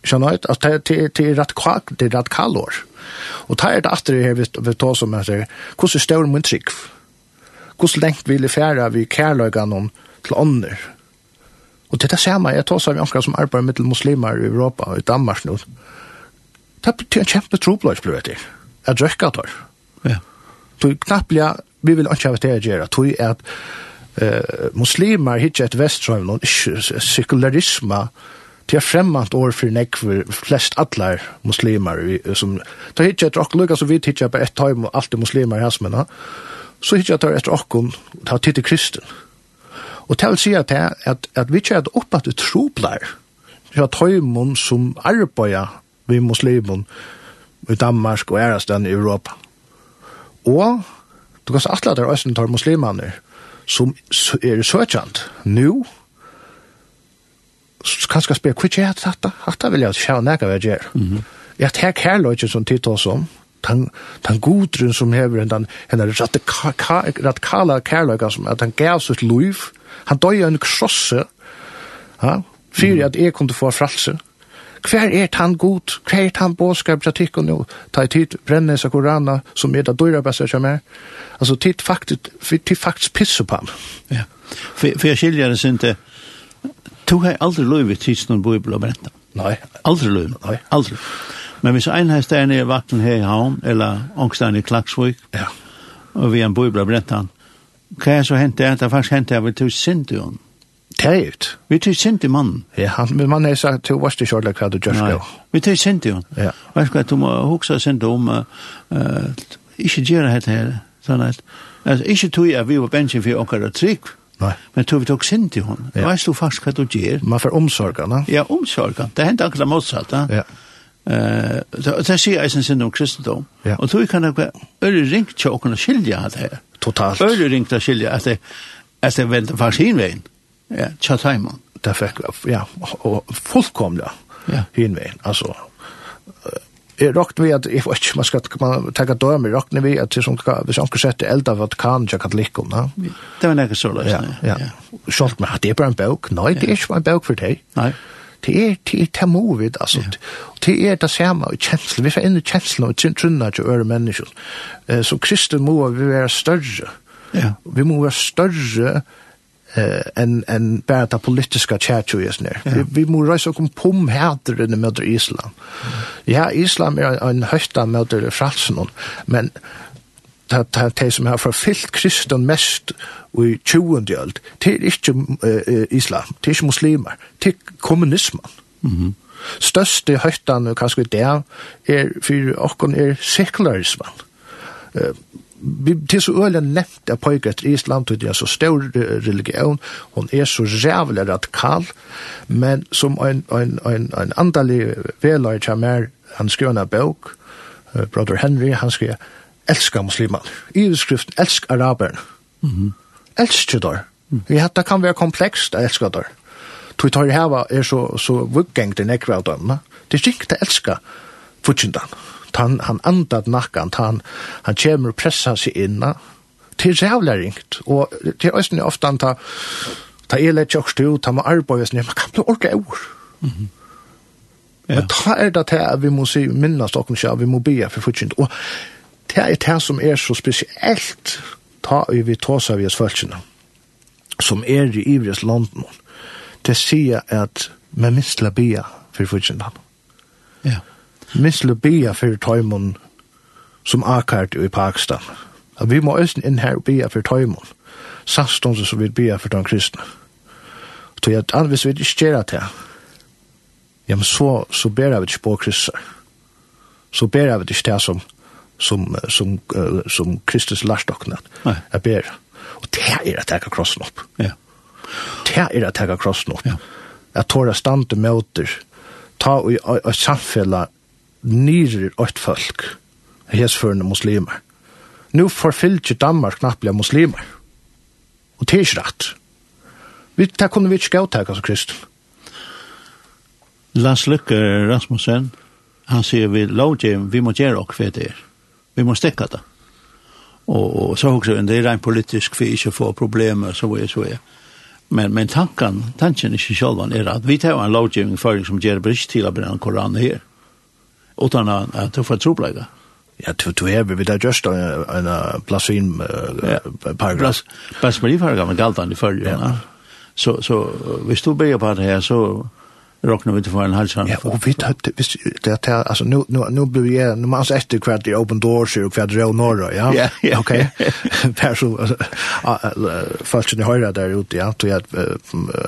Skjønner du? Altså, det er radikal, det er radikal år. Og ta er det atter her vi, vi tar som at det, hvordan er større min trygg? Hvordan lengt vil jeg fære vi kærløkene om til ånder? Og det er det samme, jeg tar som jeg som arbeider med muslimer i Europa og i Danmark nå. Det er en kjempe trobløs, blir det. Jeg drøkker det. Ja. Så knappt vi vil ikke ha det å gjøre, tror jeg at uh, muslimer hittar et vestrøm, noen sekularisme, Det er fremmant år for nekver flest atler muslimer som da hitje etter okkur lukka så vi hitje på ett taim og alt muslimer i hasmena så hitje etter etter okkur ta titt i kristen og til å si at, at, at vi ikke er oppe at det troblar det er taimon som arbeider vi muslimer i Danmark og ærastan i Europa. Og du kan se atler der æsne tar muslimer som er søkjant nu kanskje spør, hva er det dette? Dette vil jeg se nægge hva jeg gjør. Jeg tar kærløyke som tid til oss om, den, den godrun som hever, den, den radikala kærløyke som, at han gav sitt liv, han døy en krosse, ja, fyrir at jeg kunne få fralse. Hver er han god? Hver er han båskap til tikk og nå? Ta i tid, brenne seg korana, som er det døyre bæsser som er. Altså, tid faktisk, tid faktisk pisser på ham. Ja, for jeg skiljer det ikke, Du har aldri lov i tids tidsen bo i Blåbrenta. Nei. Aldri lov. Nei. Aldri. Men hvis en her stedet er vakten her i havn, eller ångstein i Klaksvøk, ja. og vi har en bo i Blåbrenta, hva er så hent det? Det er faktisk hent det at vi tog sint i henne. Det er ut. Vi tog sint i mannen. Ja, han, men man er sagt, du varst ikke kjørlig hva du gjør skal. Vi tog sint i henne. Ja. Og jeg skal, du må huske sint om, uh, uh, ikke gjøre dette her, sånn at, altså, ikke tog jeg vi var bensjen for åkker trygg, Nei. Men tog vi tog sin til hon. Ja. Veist du faktisk hva du gjør? Man får omsorga, ne? Ja, omsorga. Det hendte akkurat motsatt, ne? Ja. Uh, det sier jeg sin sin om kristendom. Ja. Og tog vi kan ikke øre ringt til å kunne skilja at det her. Totalt. Øre ringt til å skilja at det at det venter faktisk hinveien. Ja, tja taimon. Det fikk, ja, og fullkomlig hinveien. Altså, Jeg råkner vi at, jeg vet ikke, man skal man tenke døme, råkner vi at som, hvis han skulle sette elda Vatikan, jeg kan likke om det. Det var nekket så løsning. Ja, ja. ja. Sjalt med det er bare en bøk. Nei, det er ikke bare en bøk for deg. Nei. Det er, det er det termovid, altså. Det er det samme, i kjenslen. Vi får inn i kjenslen og trunna til øre mennesker. Så kristen må vi være større. Ja. Vi må være større eh en en bara ta politiska chachu is ner. Ja. Vi, vi må rejsa kom pum härter i mot Island. Ja, Islam är en hösta mot Fransen men ta ta ta som har förfyllt kristen mest i 20. åld. Det är inte uh, Islam, det är inte muslimer, det är kommunismen. Mhm. Mm Største høytan, kanskje der, er for okken er sekularismen. Uh, vi til så øyelig nevnt at pojka etter Island, det er så stor religion, hun er så rævlig radikal, men som en, en, en, en andalig veløy kommer, han skriver en bøk, Brother Henry, han skriver, elsker muslimer. I beskriften, elsk araberen. Mm -hmm. Elsker der. Mm. Ja, det kan være komplekst, elska der. Tui tar heva er så, så vuggengt i nekva av dem. Det er ikke det elsker futsindan. Mm han, han andat nakkan, han, han kommer og pressar seg inna, til rævla ringt, og til æsne ofte han ta, ta ele tjokkst ut, ta med arbeid, man kan bli orka eur. Mm -hmm. ja. Men ta er det til at vi må si, minnes dere ikke, vi må be for fortjent, og det er det som er så spesielt, ta i vi tåsa vi følelsene, som er i ivres landen, det sier at, men minst la be for fortjent, ja misle bia for tøymon som akart i Pakistan. At vi må østen inn her og bia for tøymon. Sastons som vi bia for de kristne. Så jeg at hvis vi ikke gjør det, ja, men så, så ber vi ikke på kristne. Så ber vi ikke det som som som uh, som Kristus lastokna. Jeg ber. Og det er at taka krossen opp. Ja. Det er at taka krossen opp. Ja. At tåra stande møter ta og samfella nyrer åt folk, hesførende muslimer. Nu forfyllt Danmark knappelig muslimer. Og det er ikke rett. Vi, det kunne vi ikke gautak, altså, Kristel. Lars Lykke Rasmussen, han sier vi lovgjør, vi må gjøre og hva det er. Vi må stekke det. Og, og så også, det er rent politisk, vi ikke får problemer, så er så er. Men, men tanken, tanken ikke selv er at vi tar en lovgjøring for som gjør brist til å brenne Koranen her utan att du får troplägga. Ja, du du är vi där just en en plasin uh, ja. paragraf. Pass med paragraf galt han i följer. Så så hvis du ber på det her, så råkner vi til for en halsan. Ja, og vi hade hvis, det här altså, nu nu nu blir jag nu man måste efter kvart i open doors og och det er norra, ja. Ja, ja. okej. Där så altså, fast ni höra der ute, ja, då jag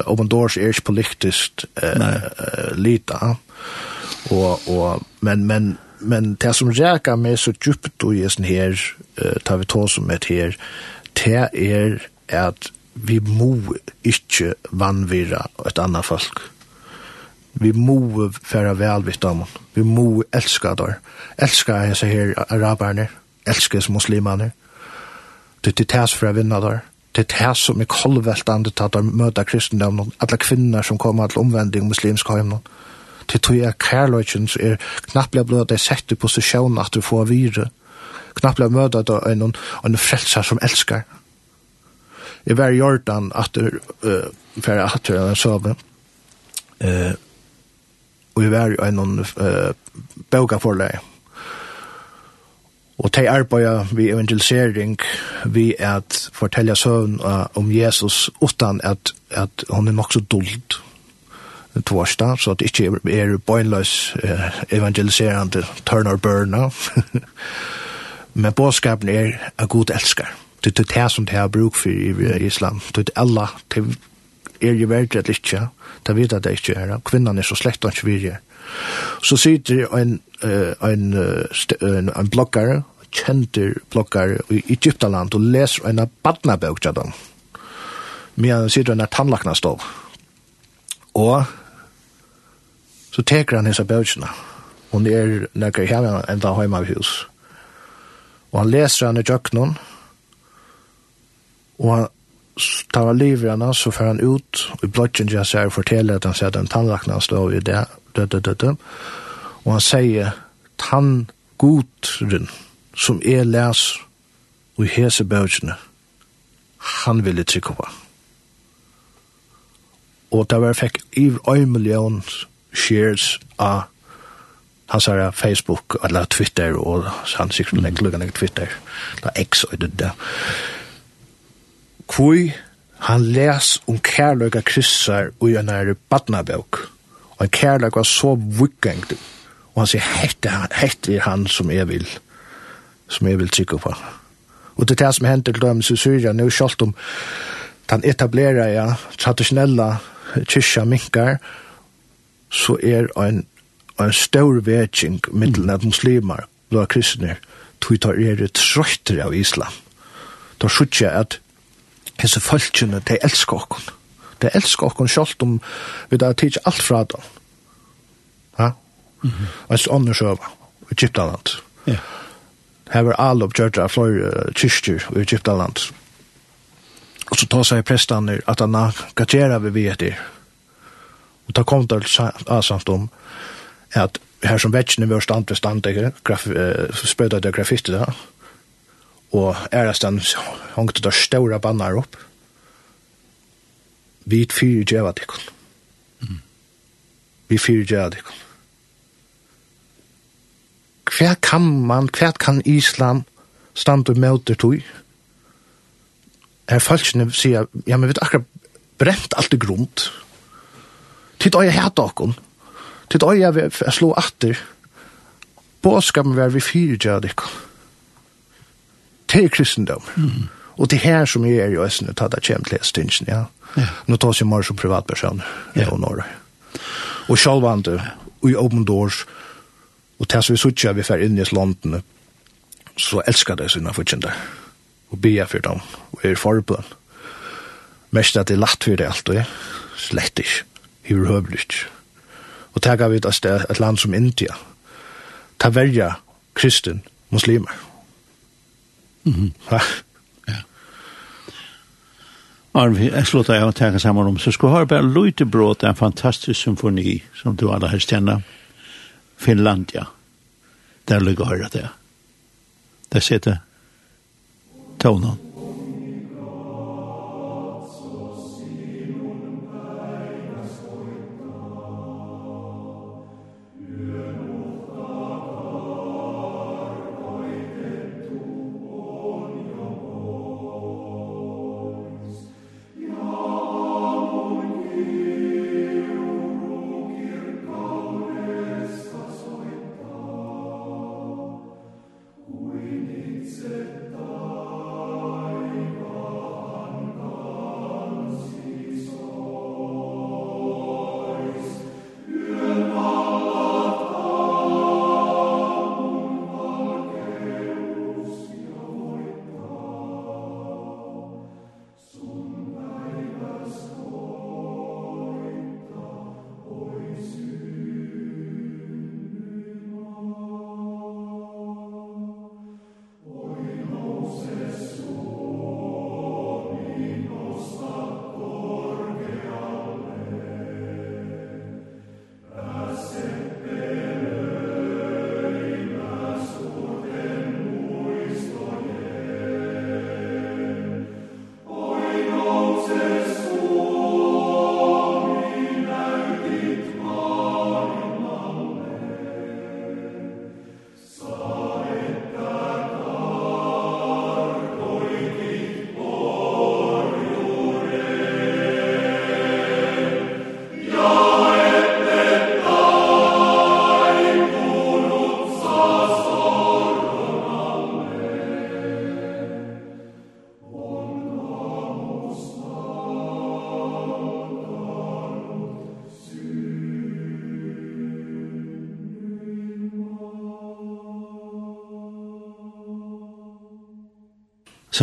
open doors er är politiskt uh, lite. ja? Og, og, men, men, men det som rækar meg så djupt og gjesten her, uh, tar vi tå som et her, det er at vi må ikke vannvira et annet folk. Vi må færa velvitt om Vi må elska dem. Elska jeg her araberne, elska som muslimerne. Det er tæs for å vinna der. Det er tæs som er kolveltande til at de møter kristendom. Alle kvinner som kommer til omvending muslimsk høymnån til tog jeg kærløyken som er knapplega blod at jeg sett i posisjonen at du får vire. Knapplega møte at en, en frelser som elskar. Jeg var i Jordan at du uh, fyrir at du er en sove. Uh, og jeg var i en uh, boga for. Og de arbeider vi evangelisering vi at fortelle søvn uh, om Jesus utan at, at hun er nok så dult torsdag, så at det ikke er bøgnløs evangeliserende turn or burn. Men bådskapen er at god elsker. Det er det som det har bruk for i islam. Det er alle, det er jo verdt at ikke, det vet jeg det ikke er. Kvinnan er så slett og ikke virre. Så sitter en, en, en, en bloggare, kjenter bloggare i Egyptaland og leser en av badnabøk til dem. Men han sitter en av tannlakna stå. Og Så teker han hessa bøtjene. Hun er nekker hjemme enda hjemme av hus. Og han leser han i jøkkenen. Og han tar han liv i henne, så får han ut. Og i blodgen jeg ser forteller at han ser at den tannlakna står i det. det, det, det, det. Og han sier tanngodren som er les og hese bøtjene. Han ville trykke på. Og det var fikk i øymiljøen shares av hans sa Facebook eller Twitter og han sikkert mm. lenge lukket Twitter da X og det der hvor han les om kærløyga kryssar og en er badnabøk og en kærløyga var så vikkengt og han sier hette han hette er han som jeg vil som jeg vil trykke på og det er det som hender til dem i Syria nå kjalt om den etablerer ja, tradisjonella kyrkja minkar så er en, en stor vetsing middelen av muslimer, blå kristne, tog tar er trøytter av islam. Da skjøtter jeg at hese folkene, de elsker okken. De elsker okken selv om vi da tids alt fra dem. Ja? Mm -hmm. Og så ånder søver, Egyptaland. Ja. Her var alle oppgjørt av flere kyrkjer i Egyptaland. Og så tar seg prestene at han kan gjøre vi vet det Og da kom det samt om at her som vetsjene var stand ved stand, graf, eh, spøyda det graffiti da, og æresten hongte der ståra bannar opp, vi fyrer djeva dikken. Mm. Vi fyrer djeva dikken. Hva kan man, hva kan islam stand og møter tog? Her falskene sier, ja, men vi har akkurat brent alt i grunt, Tid øye hæt okkom. Titt øye vi slå atter. Båskam var vi fyrir gjad ikkom. Det er kristendom. Mm. Og det her som jeg er i Østene, ta det kjem til stingen, ja. ja. Nå tar seg mer som privatperson, ja. og Norge. Og sjálvande, og i Open Doors, og til vi suttja vi fer inn i landene, så elskar det sina fortjente, og bia for dem, og er forbund. Mest at det er latt for det alt, og slett ikke overhøvelig. Og det vi et sted, et land som India. Ta verja kristen muslimer. Mm -hmm. ja. Arvi, jeg slår jeg å tenke sammen om, så skulle ha bare løyte en fantastisk symfoni som du alle har kjenner, Finlandia. Der ligger høyre det. Der sitter tonen.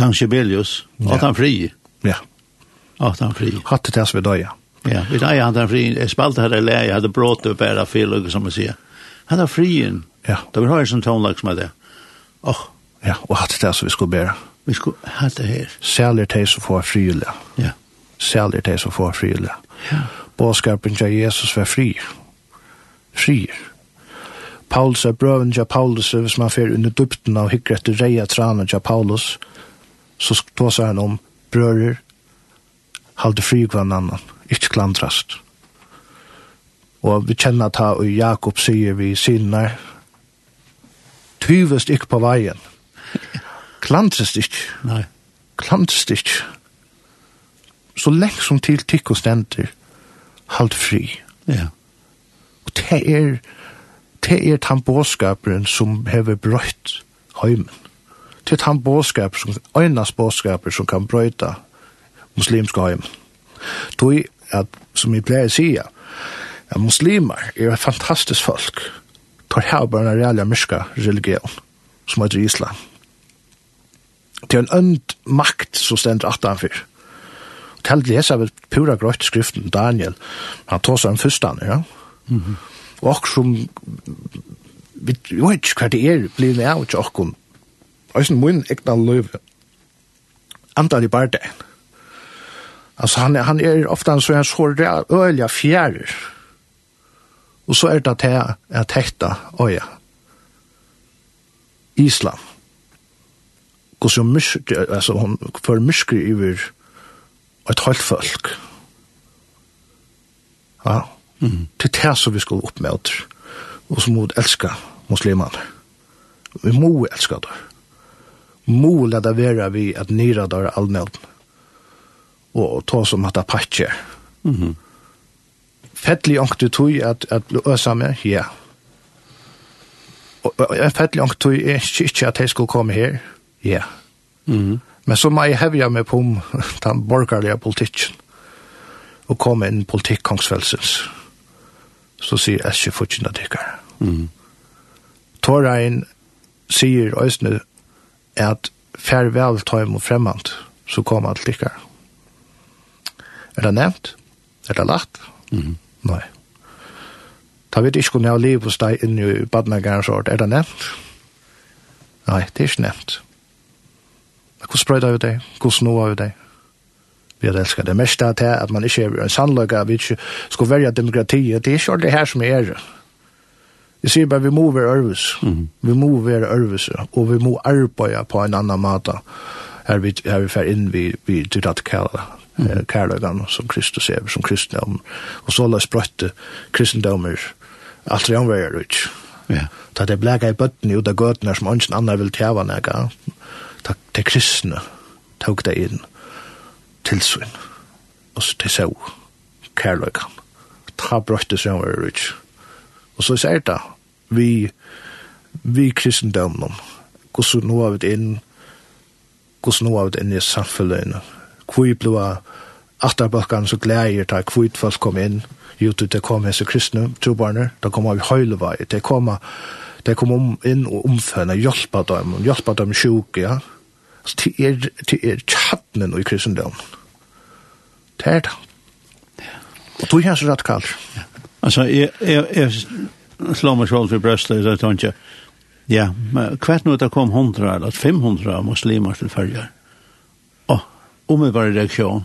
Hans Sibelius, ja. at han fri. Ja. At han fri. Hatt det vi døya. Ja, vi døya han fri. Jeg spalte her i leie, jeg hadde brått opp her av fel, som jeg sier. Han er frien. Ja. Det var høyre som er med det. Åh. Ja, og hatt det vi skulle bæra. Vi skulle hatt det her. Særlig de som får frile. Ja. Særlig de som får frile. Ja. Båskapen til Jesus var fri. Fri. Paulus er brøven til Paulus, hvis man fer under dupten av hyggret til reia tranen til Paulus, så tåsar han om brører, halde fri hver annan, ikkje klandrast. Og vi kjenner at og Jakob sier vi sinner, tyvest ikk på veien, klandrast ikk, Nei. klandrast ikk, så lengt som til tikk og stenter, halde fri. Ja. Og det er, det er tamboskaperen som hever brøyt heimen til han bådskap, som, øynas bådskaper som kan brøyta muslimska heim. Toi, at, som jeg pleier å si, at muslimer er et fantastisk folk, tar her bare en reale myrska religion, som heter Islam. Det er en ønd makt som stender 18-4. Til leser vi pura grøyt skriften Daniel, han tar seg en fyrstand, ja? Mm -hmm. Og som vi vet ikke hva det er, blir med av til okkom Øysen mun egna løyve. Andar i bardein. Altså han, han er ofta en sånn sår øyla fjærer. Og så er det at jeg er tekta øya. Islam. Gås jo mysk, altså hun for myskri iver et halvt folk. Ja. Mm. Til det som vi skulle oppmøter. Og som mot elska muslimene. Vi må elska det mulig det være vi at nere der allmeld og ta som at det patcher. Mm -hmm. Fettlig ångt tog at, at bli øsa med, ja. Og, og fettlig ångt tog er ikke ikke at jeg skulle komme her, ja. Mm -hmm. Men så må jeg hevja meg på om den borgerlige politikken og komme inn politikkongsfelsens. Så sier jeg ikke fortjent at det ikke. Mm. Torein sier øsne at farvel tøym og fremmant, så kom alt lykkar. Er det nevnt? Er det lagt? Mm -hmm. Nei. Ta vet ikke om jeg har liv hos deg inn i badnagarens ord. Er det nevnt? Nei, det er ikke nevnt. Hvordan sprøyda vi det? Hvordan noa vi det? Vi har elskat det mest av det at man ikke er en sannløyga, vi ikke skal velja demokratiet. Det er ikke det her som er det Jeg sier bare, vi må være ærvis. Mm. Vi må være ærvis, og vi må arbeide på en annan måte. Her vi, her vi fer inn vi, vi til at kjære, mm. kjærløgene som Kristus er, som kristendom. Og så la brøtte kristendommer, alt det anveier ut. Ja. Da det blek i bøttene ut av gøtene som ønsken andre vil tjeva nega, da det kristne tok det inn tilsyn. Og så til så kjærløgene. Ta brøtte som anveier ut. Og så er det vi, vi kristendommen, hvordan nå har vi det inn, hvordan nå har vi det inn i samfunnet, hvor ble atterbakkene så gleder til hvor folk kom inn, jo, det kom hese kristne trobarne, da kom vi høyle vei, det kom, det kom om, inn og omfønne, hjelpe dem, hjelpe dem sjuke, ja. Så det er, det er tjattnen i kristendommen. Det er det. Og du tog hans radikalt. Ja. Altså, jeg, jeg, jeg slår meg selv for brøstet, så jeg ikke, ja, men hvert nå det kom 100 eller 500 muslimer til følger. Åh, umiddelbar reaksjon.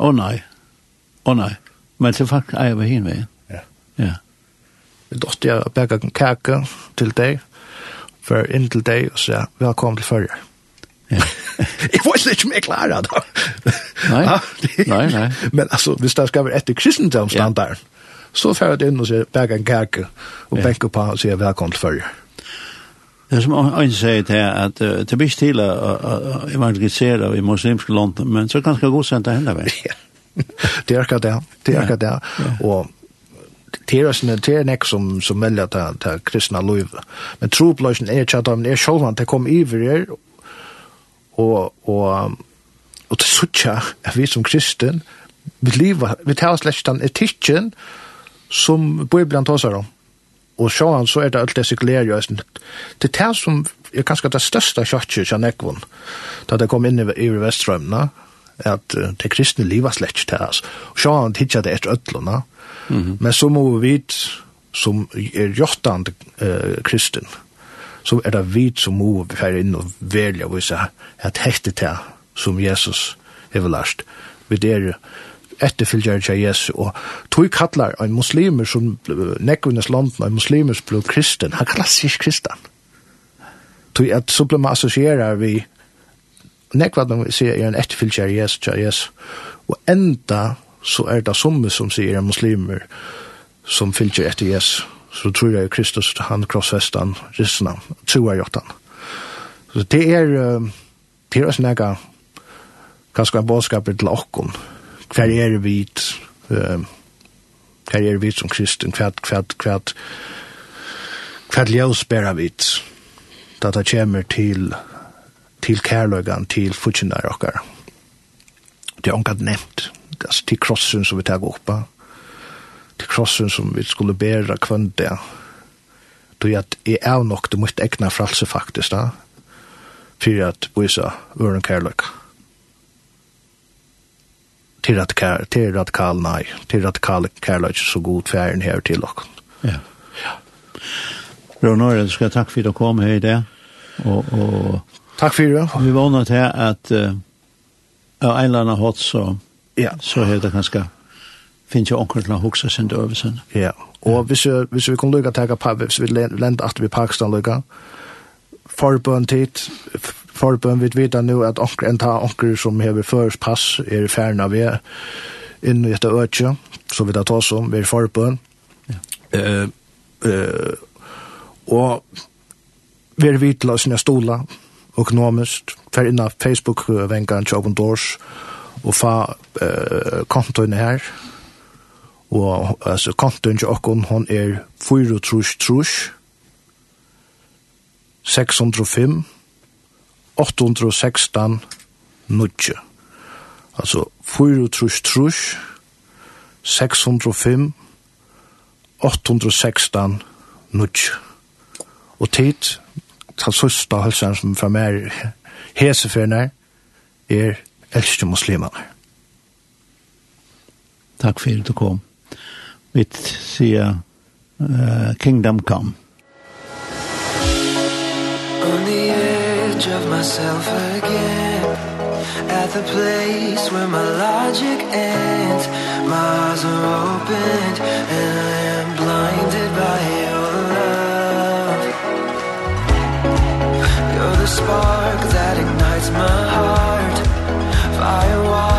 Å nei, å nei. Men til faktisk er jeg ved henne veien. Ja. Ja. Vi dårte jeg å bære en kake til deg, for inn til deg, og sier, velkommen til følger. Ja. jeg var ikke mer klar da. nei, nei, nei. Men altså, hvis det skal være etter kristendomsstandard, ja Så fer jeg inn og sier, bæk en kake, og ja. bæk på og sier, velkommen til følge. Det som han sier til at uh, det blir til å evangelisere i muslimske land, men så kan det gå sent til henne vei. det er akkurat det, det er akkurat det. Og det er sånn, det er nek som, som melder til, til kristna liv. Men trobløsjen er ikke at de er sjålvan, det kom iver her, og, og, og til suttja, at vi som kristen, vi lever, vi tar slett den etikken, som Bibelen tar seg om. Og sjåan så er det alt det sekulære jøsen. Det er det som er kanskje det største kjøttet til Nekvon, da det kom inn i, i Vestrømna, at uh, det kristne livet slett ikke til oss. Og så han tidsja det etter ødlåna, mm -hmm. men så må vi vite, som er jottan uh, kristen, så er det vi som må vi fære inn og velge og vise at hektet til som Jesus har lært. Vi er etterfylgjere til Jesu, og tog kallar en muslimer som nekvinnes landen, en muslimer som ble kristen, han kallar sig kristan. Tog at så ble man associera vi nekvinnes vi sier er en etterfylgjere Jesu til Jesu, og enda så er det somme som sier er muslimer som fylgjer etter Jesu, så tror jeg Kristus, han krossfestan, rissna, tror jeg jotan. Så det er, det er også nega, kanskje en bådskaper til okkom, hver er vi uh, hver er vi som kristen? Hver, hver, hver hver ljøs bæra vi da det kommer til til kærløygan, til futsinnar okkar. Det er omgat nevnt. Altså, til krossen som vi tar oppa til krossen som vi skulle bæra kvönda tog at jeg er nok det måtte egna fralse faktisk da, For at vise øren kærløyga til radikal til radikal nei til radikal kärlek så god færen här till och. Ja. Ja. Ronor, jag ska tack för att du kom her i dag. Och och tack för det. Vi vånar till att uh, av en eller annen hatt så ja, så heter det ganska finns ju onkel la huxa sen då över. Ja. Och hvis vi hvis vi kommer lucka ta på hvis vi lente at vi Pakistan lykke, Förbund tid forbøn vi vet nå at onker en ta onker som hever først pass er færna vi inn i etter øtje, så vi tar ta oss om, vi er forbøn Ja. Eh, eh, og vi er vidt la sinne stola, økonomisk, fer inna Facebook, vengan Chopen Doors, og fa eh, kontoen her, og altså kontoen til okkon, hon er 4 trus trus, 605, 816 nutje. Altså 4 trus trus, 605, 816 nutje. Og tid, ta søsta halsen som fra mer heseferne, er eldste muslimene. Takk for at du kom. Vi sier uh, Kingdom Come. image of myself again. At the place where my logic ends My eyes are opened and I am blinded by your love. You're the spark that ignites my heart. Firewall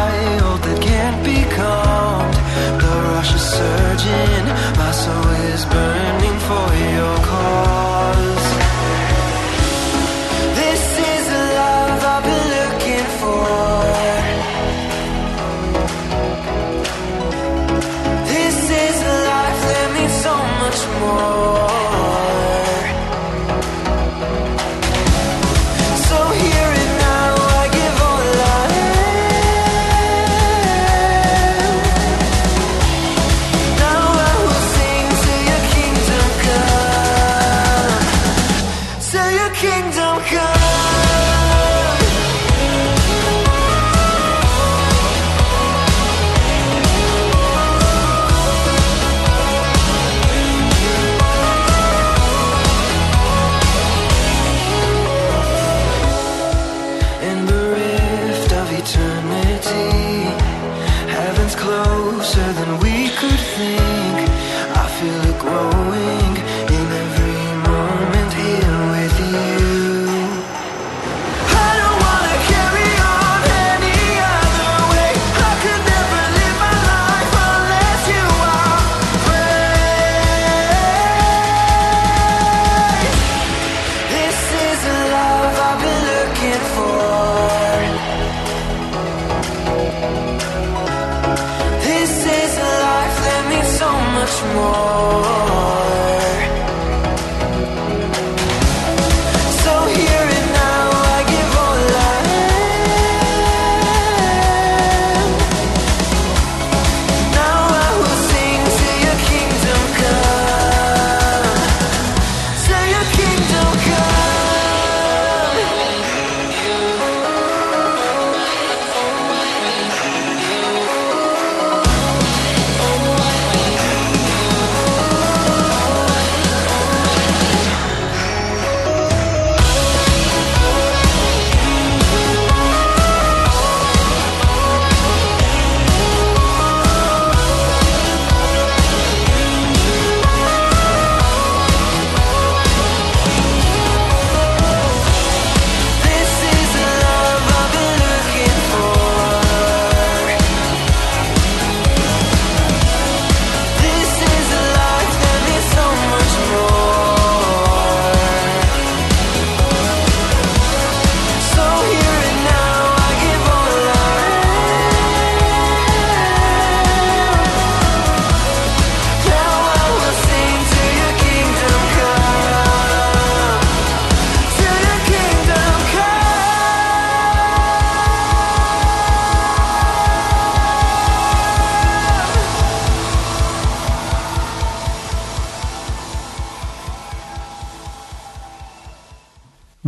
much more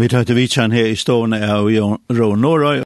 Vi tar til vitsan her i stående av Ron Norøy,